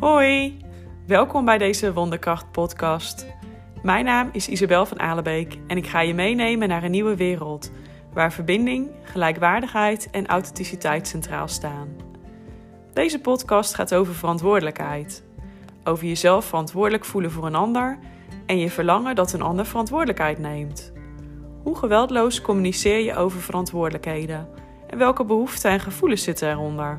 Hoi, welkom bij deze Wonderkracht podcast. Mijn naam is Isabel van Alebeek en ik ga je meenemen naar een nieuwe wereld waar verbinding, gelijkwaardigheid en authenticiteit centraal staan. Deze podcast gaat over verantwoordelijkheid. Over jezelf verantwoordelijk voelen voor een ander en je verlangen dat een ander verantwoordelijkheid neemt. Hoe geweldloos communiceer je over verantwoordelijkheden en welke behoeften en gevoelens zitten eronder?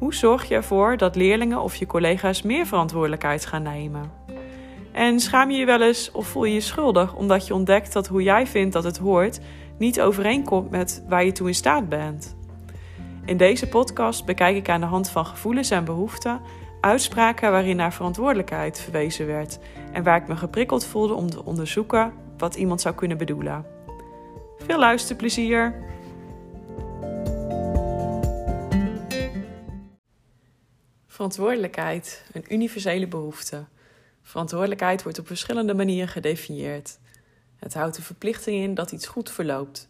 Hoe zorg je ervoor dat leerlingen of je collega's meer verantwoordelijkheid gaan nemen? En schaam je je wel eens of voel je je schuldig omdat je ontdekt dat hoe jij vindt dat het hoort niet overeenkomt met waar je toe in staat bent? In deze podcast bekijk ik aan de hand van gevoelens en behoeften uitspraken waarin naar verantwoordelijkheid verwezen werd en waar ik me geprikkeld voelde om te onderzoeken wat iemand zou kunnen bedoelen. Veel luisterplezier! Verantwoordelijkheid, een universele behoefte. Verantwoordelijkheid wordt op verschillende manieren gedefinieerd. Het houdt de verplichting in dat iets goed verloopt,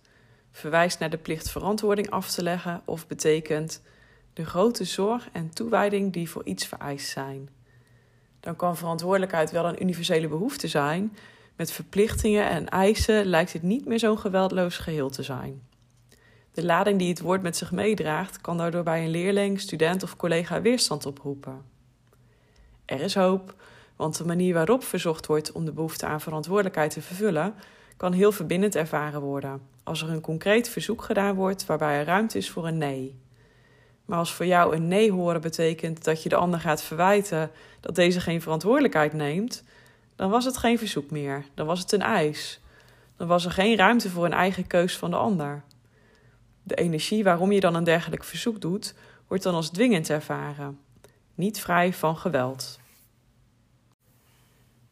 verwijst naar de plicht verantwoording af te leggen of betekent de grote zorg en toewijding die voor iets vereist zijn. Dan kan verantwoordelijkheid wel een universele behoefte zijn. Met verplichtingen en eisen lijkt het niet meer zo'n geweldloos geheel te zijn. De lading die het woord met zich meedraagt, kan daardoor bij een leerling, student of collega weerstand oproepen. Er is hoop, want de manier waarop verzocht wordt om de behoefte aan verantwoordelijkheid te vervullen, kan heel verbindend ervaren worden als er een concreet verzoek gedaan wordt waarbij er ruimte is voor een nee. Maar als voor jou een nee horen betekent dat je de ander gaat verwijten dat deze geen verantwoordelijkheid neemt, dan was het geen verzoek meer, dan was het een eis. Dan was er geen ruimte voor een eigen keus van de ander. De energie waarom je dan een dergelijk verzoek doet, wordt dan als dwingend ervaren, niet vrij van geweld.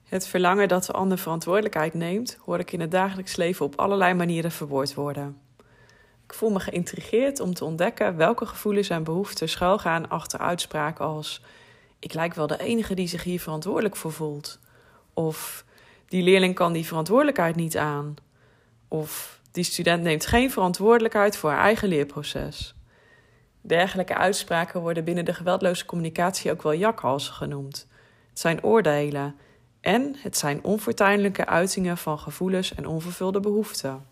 Het verlangen dat de ander verantwoordelijkheid neemt, hoor ik in het dagelijks leven op allerlei manieren verwoord worden. Ik voel me geïntrigeerd om te ontdekken welke gevoelens en behoeften schuilgaan achter uitspraken als: Ik lijk wel de enige die zich hier verantwoordelijk voor voelt. Of die leerling kan die verantwoordelijkheid niet aan. Of die student neemt geen verantwoordelijkheid voor haar eigen leerproces. Dergelijke uitspraken worden binnen de geweldloze communicatie ook wel jakhalzen genoemd. Het zijn oordelen en het zijn onfortuinlijke uitingen van gevoelens en onvervulde behoeften.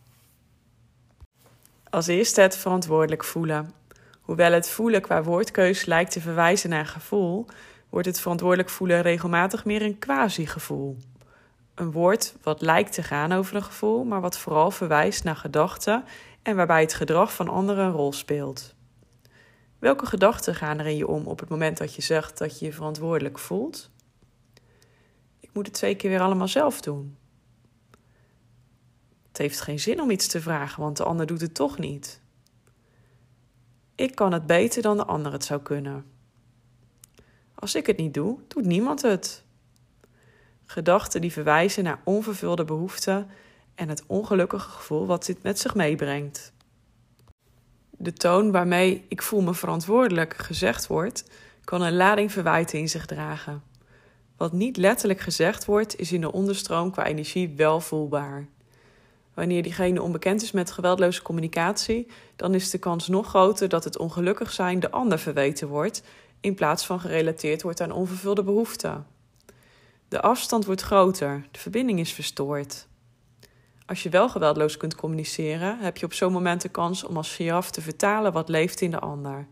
Als eerste het verantwoordelijk voelen. Hoewel het voelen qua woordkeus lijkt te verwijzen naar gevoel, wordt het verantwoordelijk voelen regelmatig meer een quasi-gevoel. Een woord wat lijkt te gaan over een gevoel, maar wat vooral verwijst naar gedachten en waarbij het gedrag van anderen een rol speelt. Welke gedachten gaan er in je om op het moment dat je zegt dat je je verantwoordelijk voelt? Ik moet het twee keer weer allemaal zelf doen. Het heeft geen zin om iets te vragen, want de ander doet het toch niet. Ik kan het beter dan de ander het zou kunnen. Als ik het niet doe, doet niemand het. Gedachten die verwijzen naar onvervulde behoeften en het ongelukkige gevoel wat dit met zich meebrengt. De toon waarmee ik voel me verantwoordelijk gezegd wordt, kan een lading verwijten in zich dragen. Wat niet letterlijk gezegd wordt, is in de onderstroom qua energie wel voelbaar. Wanneer diegene onbekend is met geweldloze communicatie, dan is de kans nog groter dat het ongelukkig zijn de ander verweten wordt, in plaats van gerelateerd wordt aan onvervulde behoeften. De afstand wordt groter, de verbinding is verstoord. Als je wel geweldloos kunt communiceren, heb je op zo'n moment de kans om als giraf te vertalen wat leeft in de ander.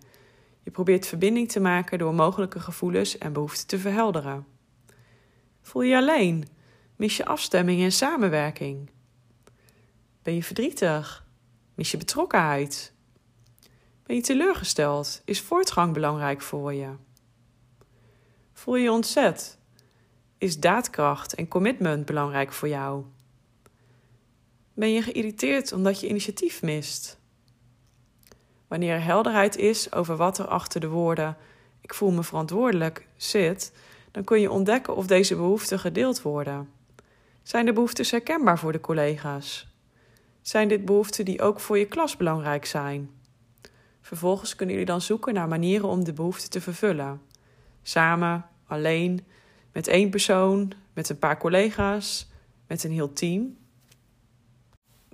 Je probeert verbinding te maken door mogelijke gevoelens en behoeften te verhelderen. Voel je alleen? Mis je afstemming en samenwerking? Ben je verdrietig? Mis je betrokkenheid? Ben je teleurgesteld? Is voortgang belangrijk voor je? Voel je ontzet? Is daadkracht en commitment belangrijk voor jou? Ben je geïrriteerd omdat je initiatief mist? Wanneer er helderheid is over wat er achter de woorden ik voel me verantwoordelijk zit, dan kun je ontdekken of deze behoeften gedeeld worden. Zijn de behoeftes herkenbaar voor de collega's? Zijn dit behoeften die ook voor je klas belangrijk zijn? Vervolgens kunnen jullie dan zoeken naar manieren om de behoeften te vervullen. Samen, alleen, met één persoon, met een paar collega's, met een heel team.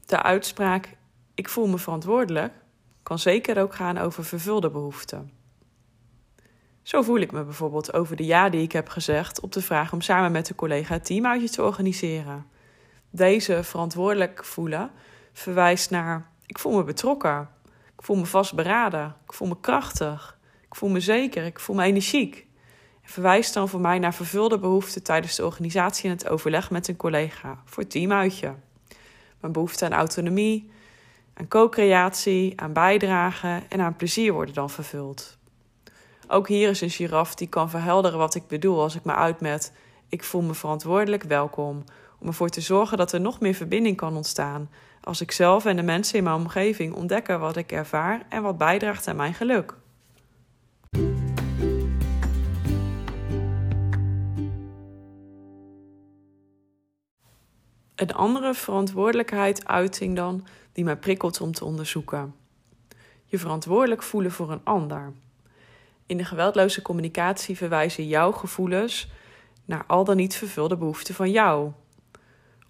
De uitspraak ik voel me verantwoordelijk kan zeker ook gaan over vervulde behoeften. Zo voel ik me bijvoorbeeld over de ja die ik heb gezegd op de vraag om samen met een collega het teamuitje te organiseren. Deze verantwoordelijk voelen verwijst naar ik voel me betrokken, ik voel me vastberaden, ik voel me krachtig, ik voel me zeker, ik voel me energiek. Verwijst dan voor mij naar vervulde behoeften tijdens de organisatie en het overleg met een collega voor teamuitje. Mijn behoefte aan autonomie, aan co-creatie, aan bijdrage en aan plezier worden dan vervuld. Ook hier is een giraf die kan verhelderen wat ik bedoel als ik me uit met ik voel me verantwoordelijk welkom om ervoor te zorgen dat er nog meer verbinding kan ontstaan als ik zelf en de mensen in mijn omgeving ontdekken wat ik ervaar en wat bijdraagt aan mijn geluk. Een andere verantwoordelijkheid uiting dan die mij prikkelt om te onderzoeken. Je verantwoordelijk voelen voor een ander. In de geweldloze communicatie verwijzen jouw gevoelens naar al dan niet vervulde behoeften van jou.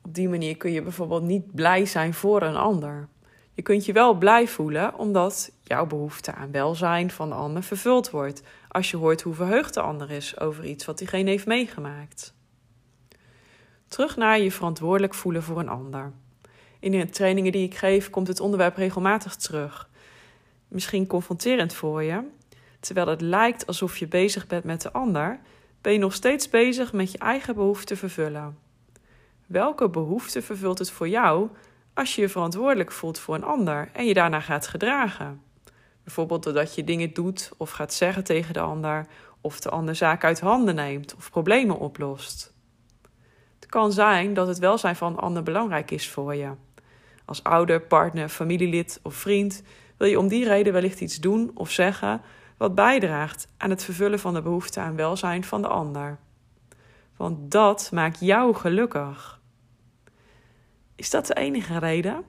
Op die manier kun je bijvoorbeeld niet blij zijn voor een ander. Je kunt je wel blij voelen omdat jouw behoefte aan welzijn van de ander vervuld wordt. Als je hoort hoe verheugd de ander is over iets wat diegene heeft meegemaakt. Terug naar je verantwoordelijk voelen voor een ander. In de trainingen die ik geef komt het onderwerp regelmatig terug. Misschien confronterend voor je, terwijl het lijkt alsof je bezig bent met de ander, ben je nog steeds bezig met je eigen behoeften vervullen. Welke behoefte vervult het voor jou als je je verantwoordelijk voelt voor een ander en je daarna gaat gedragen? Bijvoorbeeld doordat je dingen doet of gaat zeggen tegen de ander, of de ander zaken uit handen neemt of problemen oplost. Kan zijn dat het welzijn van een ander belangrijk is voor je. Als ouder, partner, familielid of vriend wil je om die reden wellicht iets doen of zeggen wat bijdraagt aan het vervullen van de behoefte aan welzijn van de ander. Want dat maakt jou gelukkig. Is dat de enige reden?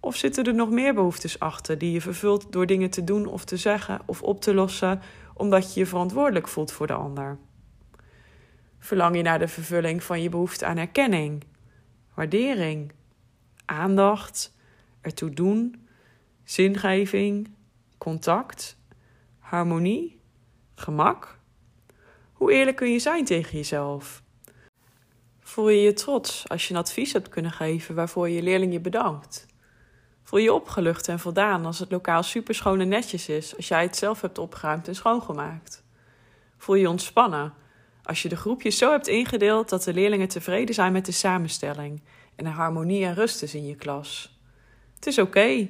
Of zitten er nog meer behoeftes achter die je vervult door dingen te doen of te zeggen of op te lossen omdat je je verantwoordelijk voelt voor de ander? Verlang je naar de vervulling van je behoefte aan erkenning, waardering, aandacht, ertoe doen, zingeving, contact, harmonie, gemak? Hoe eerlijk kun je zijn tegen jezelf? Voel je je trots als je een advies hebt kunnen geven waarvoor je leerling je bedankt? Voel je opgelucht en voldaan als het lokaal superschoon en netjes is als jij het zelf hebt opgeruimd en schoongemaakt? Voel je ontspannen als je de groepjes zo hebt ingedeeld dat de leerlingen tevreden zijn met de samenstelling en er harmonie en rust is in je klas? Het is oké.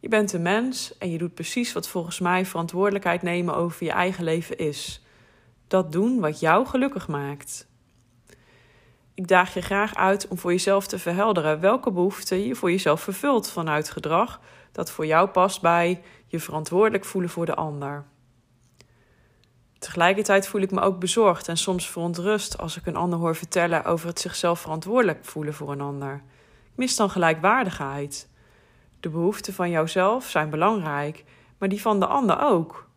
Je bent een mens en je doet precies wat volgens mij verantwoordelijkheid nemen over je eigen leven is. Dat doen wat jou gelukkig maakt. Ik daag je graag uit om voor jezelf te verhelderen welke behoeften je voor jezelf vervult vanuit gedrag dat voor jou past bij je verantwoordelijk voelen voor de ander. Tegelijkertijd voel ik me ook bezorgd en soms verontrust als ik een ander hoor vertellen over het zichzelf verantwoordelijk voelen voor een ander. Ik mis dan gelijkwaardigheid. De behoeften van jouzelf zijn belangrijk, maar die van de ander ook.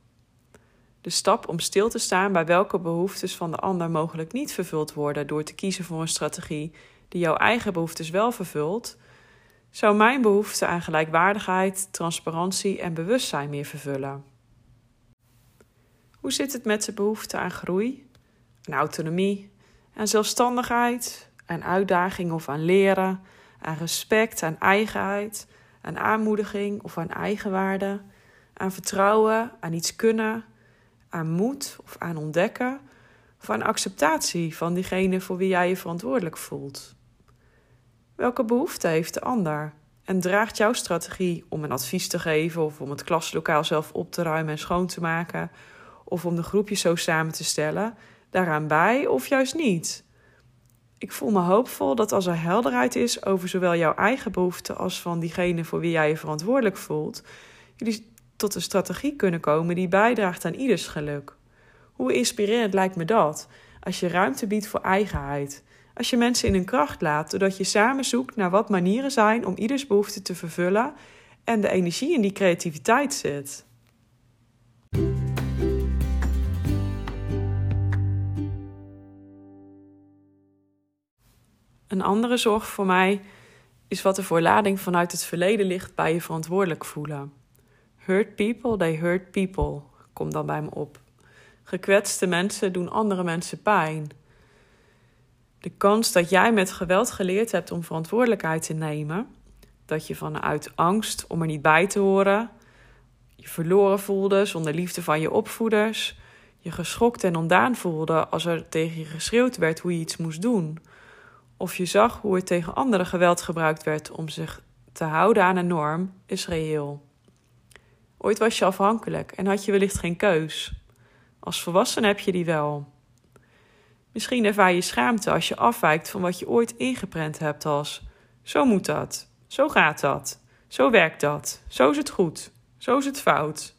De stap om stil te staan bij welke behoeftes van de ander mogelijk niet vervuld worden door te kiezen voor een strategie die jouw eigen behoeftes wel vervult, zou mijn behoefte aan gelijkwaardigheid, transparantie en bewustzijn meer vervullen. Hoe zit het met de behoefte aan groei, aan autonomie, aan zelfstandigheid, aan uitdaging of aan leren, aan respect, aan eigenheid, aan aanmoediging of aan eigenwaarde, aan vertrouwen, aan iets kunnen, aan moed of aan ontdekken of aan acceptatie van diegene voor wie jij je verantwoordelijk voelt? Welke behoefte heeft de ander? En draagt jouw strategie om een advies te geven of om het klaslokaal zelf op te ruimen en schoon te maken of om de groepjes zo samen te stellen daaraan bij of juist niet? Ik voel me hoopvol dat als er helderheid is over zowel jouw eigen behoeften als van diegene voor wie jij je verantwoordelijk voelt, jullie tot een strategie kunnen komen die bijdraagt aan ieders geluk. Hoe inspirerend lijkt me dat als je ruimte biedt voor eigenheid, als je mensen in hun kracht laat, doordat je samen zoekt naar wat manieren zijn om ieders behoefte te vervullen en de energie in die creativiteit zit. Een andere zorg voor mij is wat de voorlading vanuit het verleden ligt bij je verantwoordelijk voelen. Hurt people, they hurt people, komt dan bij me op. Gekwetste mensen doen andere mensen pijn. De kans dat jij met geweld geleerd hebt om verantwoordelijkheid te nemen, dat je vanuit angst om er niet bij te horen, je verloren voelde zonder liefde van je opvoeders, je geschokt en ondaan voelde als er tegen je geschreeuwd werd hoe je iets moest doen, of je zag hoe er tegen anderen geweld gebruikt werd om zich te houden aan een norm, is reëel. Ooit was je afhankelijk en had je wellicht geen keus. Als volwassen heb je die wel. Misschien ervaar je schaamte als je afwijkt van wat je ooit ingeprent hebt als: zo moet dat, zo gaat dat, zo werkt dat, zo is het goed, zo is het fout.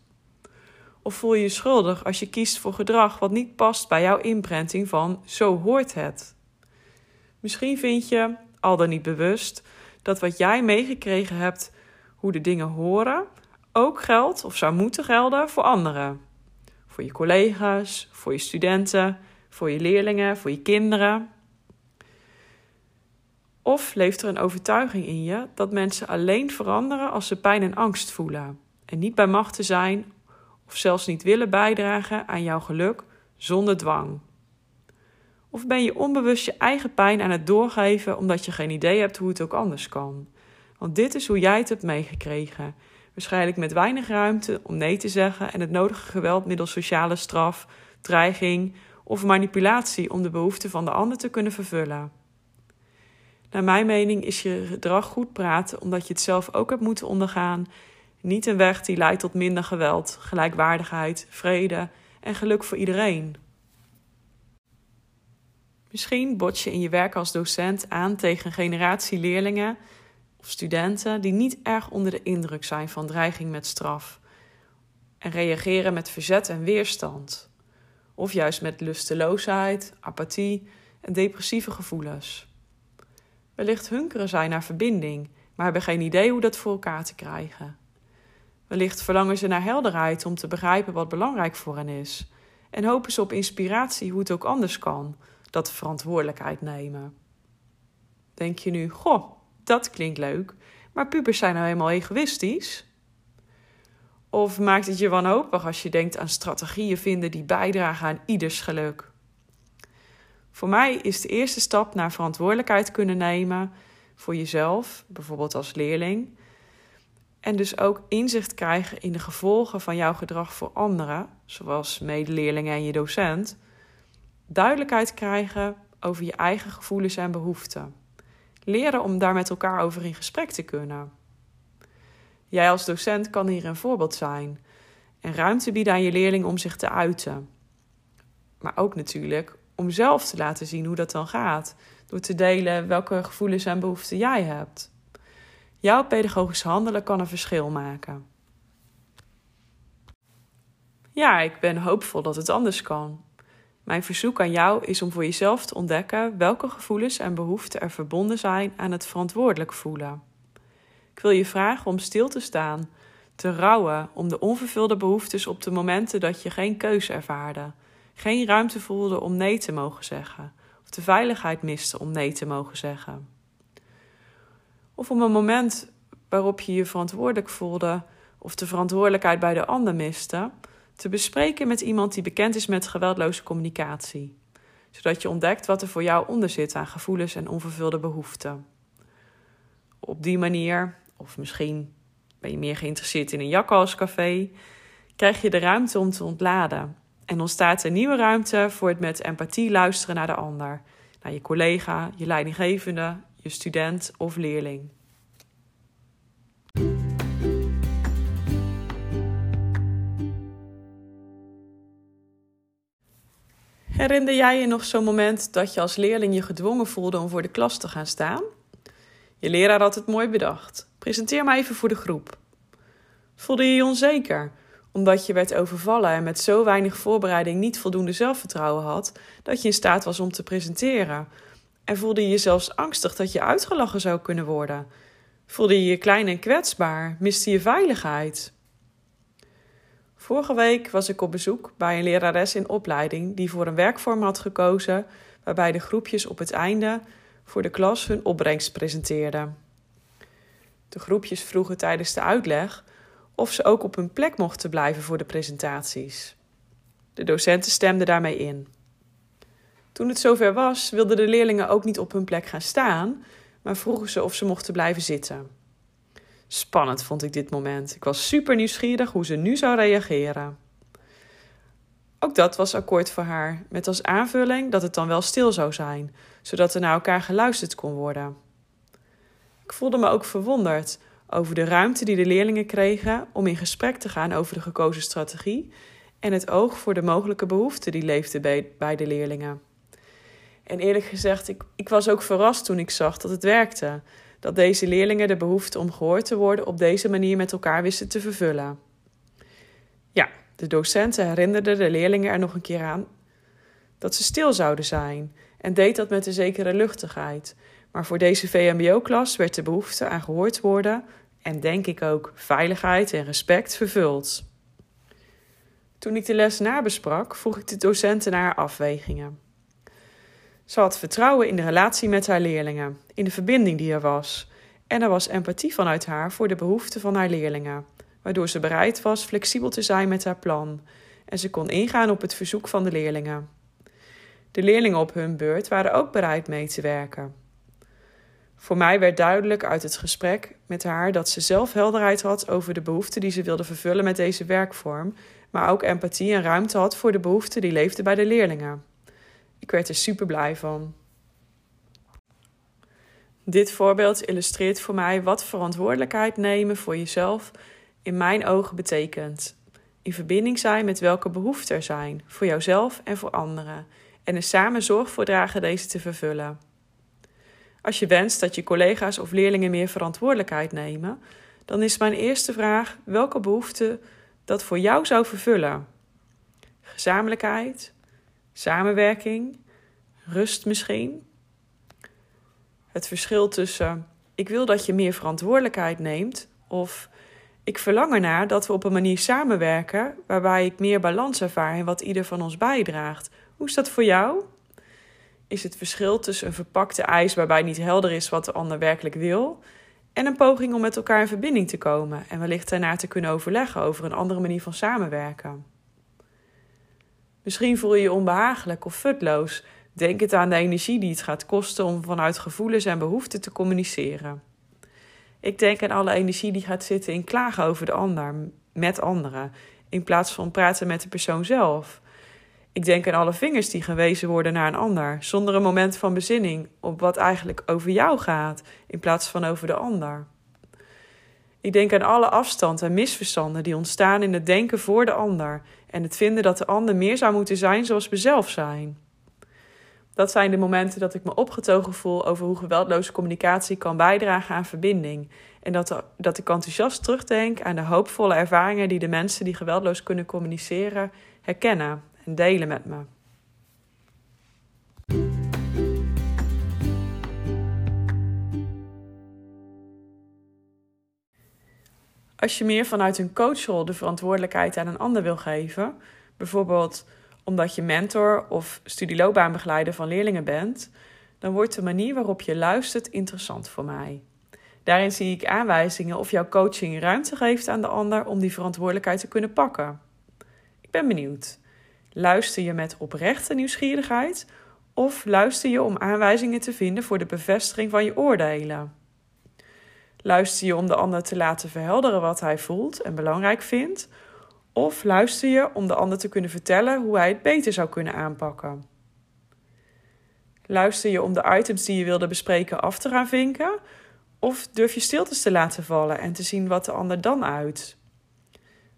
Of voel je je schuldig als je kiest voor gedrag wat niet past bij jouw imprenting van zo hoort het. Misschien vind je, al dan niet bewust, dat wat jij meegekregen hebt, hoe de dingen horen, ook geldt of zou moeten gelden voor anderen. Voor je collega's, voor je studenten, voor je leerlingen, voor je kinderen. Of leeft er een overtuiging in je dat mensen alleen veranderen als ze pijn en angst voelen en niet bij macht te zijn of zelfs niet willen bijdragen aan jouw geluk zonder dwang? Of ben je onbewust je eigen pijn aan het doorgeven omdat je geen idee hebt hoe het ook anders kan? Want dit is hoe jij het hebt meegekregen. Waarschijnlijk met weinig ruimte om nee te zeggen en het nodige geweld middels sociale straf, dreiging of manipulatie om de behoeften van de ander te kunnen vervullen. Naar mijn mening is je gedrag goed praten omdat je het zelf ook hebt moeten ondergaan. Niet een weg die leidt tot minder geweld, gelijkwaardigheid, vrede en geluk voor iedereen. Misschien bots je in je werk als docent aan tegen een generatie leerlingen of studenten die niet erg onder de indruk zijn van dreiging met straf en reageren met verzet en weerstand, of juist met lusteloosheid, apathie en depressieve gevoelens. Wellicht hunkeren zij naar verbinding, maar hebben geen idee hoe dat voor elkaar te krijgen. Wellicht verlangen ze naar helderheid om te begrijpen wat belangrijk voor hen is, en hopen ze op inspiratie hoe het ook anders kan, dat verantwoordelijkheid nemen. Denk je nu, goh, dat klinkt leuk, maar pubers zijn nou helemaal egoïstisch? Of maakt het je wanhopig als je denkt aan strategieën vinden die bijdragen aan ieders geluk? Voor mij is de eerste stap naar verantwoordelijkheid kunnen nemen voor jezelf, bijvoorbeeld als leerling. En dus ook inzicht krijgen in de gevolgen van jouw gedrag voor anderen, zoals medeleerlingen en je docent. Duidelijkheid krijgen over je eigen gevoelens en behoeften. Leren om daar met elkaar over in gesprek te kunnen. Jij als docent kan hier een voorbeeld zijn en ruimte bieden aan je leerling om zich te uiten. Maar ook natuurlijk om zelf te laten zien hoe dat dan gaat, door te delen welke gevoelens en behoeften jij hebt. Jouw pedagogisch handelen kan een verschil maken. Ja, ik ben hoopvol dat het anders kan. Mijn verzoek aan jou is om voor jezelf te ontdekken welke gevoelens en behoeften er verbonden zijn aan het verantwoordelijk voelen. Ik wil je vragen om stil te staan, te rouwen om de onvervulde behoeftes op de momenten dat je geen keuze ervaarde, geen ruimte voelde om nee te mogen zeggen, of de veiligheid miste om nee te mogen zeggen. Of om een moment waarop je je verantwoordelijk voelde of de verantwoordelijkheid bij de ander miste, te bespreken met iemand die bekend is met geweldloze communicatie, zodat je ontdekt wat er voor jou onder zit aan gevoelens en onvervulde behoeften. Op die manier, of misschien ben je meer geïnteresseerd in een jakhalscafé, krijg je de ruimte om te ontladen en ontstaat een nieuwe ruimte voor het met empathie luisteren naar de ander, naar je collega, je leidinggevende, je student of leerling. Herinner jij je nog zo'n moment dat je als leerling je gedwongen voelde om voor de klas te gaan staan? Je leraar had het mooi bedacht. Presenteer maar even voor de groep. Voelde je je onzeker, omdat je werd overvallen en met zo weinig voorbereiding niet voldoende zelfvertrouwen had dat je in staat was om te presenteren? En voelde je je zelfs angstig dat je uitgelachen zou kunnen worden? Voelde je je klein en kwetsbaar? Miste je veiligheid? Vorige week was ik op bezoek bij een lerares in opleiding die voor een werkvorm had gekozen waarbij de groepjes op het einde voor de klas hun opbrengst presenteerden. De groepjes vroegen tijdens de uitleg of ze ook op hun plek mochten blijven voor de presentaties. De docenten stemden daarmee in. Toen het zover was, wilden de leerlingen ook niet op hun plek gaan staan, maar vroegen ze of ze mochten blijven zitten. Spannend vond ik dit moment. Ik was super nieuwsgierig hoe ze nu zou reageren. Ook dat was akkoord voor haar, met als aanvulling dat het dan wel stil zou zijn, zodat er naar elkaar geluisterd kon worden. Ik voelde me ook verwonderd over de ruimte die de leerlingen kregen om in gesprek te gaan over de gekozen strategie en het oog voor de mogelijke behoeften die leefden bij, de leerlingen. En eerlijk gezegd, ik, ik was ook verrast toen ik zag dat het werkte. Dat deze leerlingen de behoefte om gehoord te worden op deze manier met elkaar wisten te vervullen. Ja, de docenten herinnerden de leerlingen er nog een keer aan dat ze stil zouden zijn en deed dat met een zekere luchtigheid. Maar voor deze VMBO-klas werd de behoefte aan gehoord worden en denk ik ook veiligheid en respect vervuld. Toen ik de les nabesprak, vroeg ik de docenten naar afwegingen. Ze had vertrouwen in de relatie met haar leerlingen, in de verbinding die er was. En er was empathie vanuit haar voor de behoeften van haar leerlingen, waardoor ze bereid was flexibel te zijn met haar plan en ze kon ingaan op het verzoek van de leerlingen. De leerlingen op hun beurt waren ook bereid mee te werken. Voor mij werd duidelijk uit het gesprek met haar dat ze zelf helderheid had over de behoeften die ze wilde vervullen met deze werkvorm, maar ook empathie en ruimte had voor de behoeften die leefden bij de leerlingen. Ik werd er super blij van. Dit voorbeeld illustreert voor mij wat verantwoordelijkheid nemen voor jezelf in mijn ogen betekent. In verbinding zijn met welke behoeften er zijn, voor jouzelf en voor anderen, en er samen zorg voor dragen deze te vervullen. Als je wenst dat je collega's of leerlingen meer verantwoordelijkheid nemen, dan is mijn eerste vraag welke behoefte dat voor jou zou vervullen. Gezamenlijkheid, samenwerking, rust misschien. Het verschil tussen ik wil dat je meer verantwoordelijkheid neemt of ik verlang ernaar dat we op een manier samenwerken waarbij ik meer balans ervaar in wat ieder van ons bijdraagt. Hoe is dat voor jou? Is het verschil tussen een verpakte eis waarbij niet helder is wat de ander werkelijk wil en een poging om met elkaar in verbinding te komen en wellicht daarna te kunnen overleggen over een andere manier van samenwerken? Misschien voel je je onbehagelijk of futloos. Denk het aan de energie die het gaat kosten om vanuit gevoelens en behoeften te communiceren. Ik denk aan alle energie die gaat zitten in klagen over de ander, met anderen, in plaats van praten met de persoon zelf. Ik denk aan alle vingers die gewezen worden naar een ander, zonder een moment van bezinning op wat eigenlijk over jou gaat, in plaats van over de ander. Ik denk aan alle afstand en misverstanden die ontstaan in het denken voor de ander en het vinden dat de ander meer zou moeten zijn zoals we zelf zijn. Dat zijn de momenten dat ik me opgetogen voel over hoe geweldloze communicatie kan bijdragen aan verbinding. En dat, dat ik enthousiast terugdenk aan de hoopvolle ervaringen die de mensen die geweldloos kunnen communiceren herkennen en delen met me. Als je meer vanuit een coachrol de verantwoordelijkheid aan een ander wil geven, bijvoorbeeld omdat je mentor of studieloopbaanbegeleider van leerlingen bent, dan wordt de manier waarop je luistert interessant voor mij. Daarin zie ik aanwijzingen of jouw coaching ruimte geeft aan de ander om die verantwoordelijkheid te kunnen pakken. Ik ben benieuwd. Luister je met oprechte nieuwsgierigheid of luister je om aanwijzingen te vinden voor de bevestiging van je oordelen? Luister je om de ander te laten verhelderen wat hij voelt en belangrijk vindt? Of luister je om de ander te kunnen vertellen hoe hij het beter zou kunnen aanpakken? Luister je om de items die je wilde bespreken af te gaan vinken? Of durf je stiltes te laten vallen en te zien wat de ander dan uit?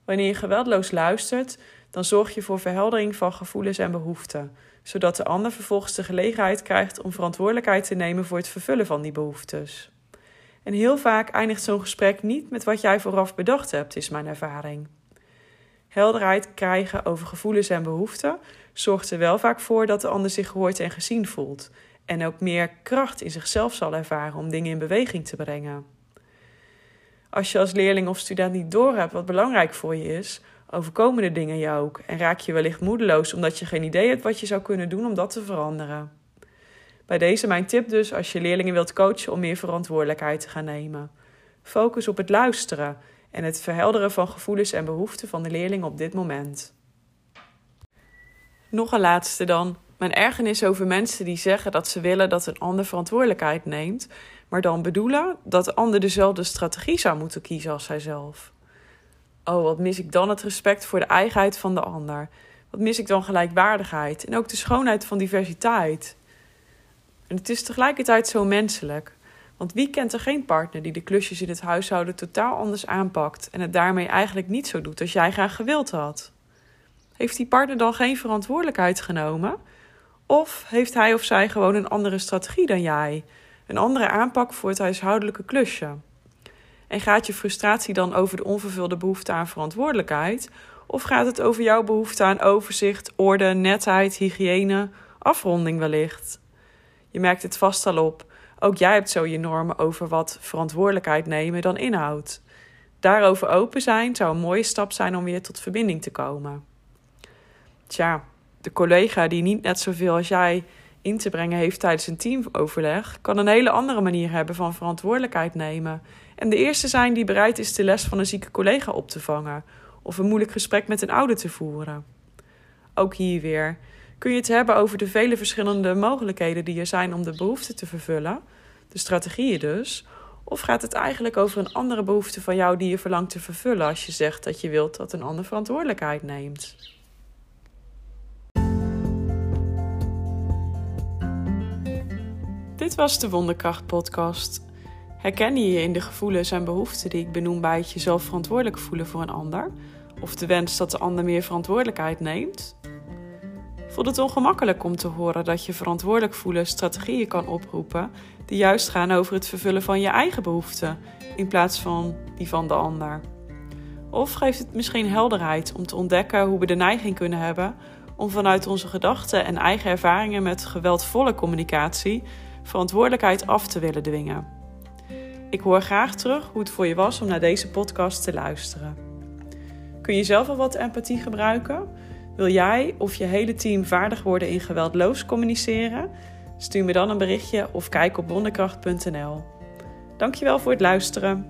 Wanneer je geweldloos luistert, dan zorg je voor verheldering van gevoelens en behoeften, zodat de ander vervolgens de gelegenheid krijgt om verantwoordelijkheid te nemen voor het vervullen van die behoeftes. En heel vaak eindigt zo'n gesprek niet met wat jij vooraf bedacht hebt, is mijn ervaring. Helderheid krijgen over gevoelens en behoeften zorgt er wel vaak voor dat de ander zich gehoord en gezien voelt en ook meer kracht in zichzelf zal ervaren om dingen in beweging te brengen. Als je als leerling of student niet doorhebt wat belangrijk voor je is, overkomen de dingen je ook en raak je wellicht moedeloos omdat je geen idee hebt wat je zou kunnen doen om dat te veranderen. Bij deze mijn tip dus als je leerlingen wilt coachen om meer verantwoordelijkheid te gaan nemen. Focus op het luisteren en het verhelderen van gevoelens en behoeften van de leerling op dit moment. Nog een laatste dan. Mijn ergernis over mensen die zeggen dat ze willen dat een ander verantwoordelijkheid neemt, maar dan bedoelen dat de ander dezelfde strategie zou moeten kiezen als zijzelf. Oh, wat mis ik dan het respect voor de eigenheid van de ander? Wat mis ik dan gelijkwaardigheid en ook de schoonheid van diversiteit? En het is tegelijkertijd zo menselijk. Want wie kent er geen partner die de klusjes in het huishouden totaal anders aanpakt en het daarmee eigenlijk niet zo doet als jij graag gewild had? Heeft die partner dan geen verantwoordelijkheid genomen? Of heeft hij of zij gewoon een andere strategie dan jij? Een andere aanpak voor het huishoudelijke klusje? En gaat je frustratie dan over de onvervulde behoefte aan verantwoordelijkheid? Of gaat het over jouw behoefte aan overzicht, orde, netheid, hygiëne, afronding wellicht? Je merkt het vast al op. Ook jij hebt zo je normen over wat verantwoordelijkheid nemen dan inhoudt. Daarover open zijn zou een mooie stap zijn om weer tot verbinding te komen. Tja, de collega die niet net zoveel als jij in te brengen heeft tijdens een teamoverleg, kan een hele andere manier hebben van verantwoordelijkheid nemen. En de eerste zijn die bereid is de les van een zieke collega op te vangen of een moeilijk gesprek met een ouder te voeren. Ook hier weer kun je het hebben over de vele verschillende mogelijkheden die er zijn om de behoefte te vervullen, de strategieën dus, of gaat het eigenlijk over een andere behoefte van jou die je verlangt te vervullen als je zegt dat je wilt dat een ander verantwoordelijkheid neemt? Dit was de Wonderkracht Podcast. Herken je je in de gevoelens en behoeften die ik benoem bij het jezelf verantwoordelijk voelen voor een ander? Of de wens dat de ander meer verantwoordelijkheid neemt? Voelt het ongemakkelijk om te horen dat je verantwoordelijk voelen strategieën kan oproepen die juist gaan over het vervullen van je eigen behoeften in plaats van die van de ander? Of geeft het misschien helderheid om te ontdekken hoe we de neiging kunnen hebben om vanuit onze gedachten en eigen ervaringen met geweldvolle communicatie verantwoordelijkheid af te willen dwingen? Ik hoor graag terug hoe het voor je was om naar deze podcast te luisteren. Kun je zelf al wat empathie gebruiken? Wil jij of je hele team vaardig worden in geweldloos communiceren? Stuur me dan een berichtje of kijk op wonderkracht.nl. Dankjewel voor het luisteren.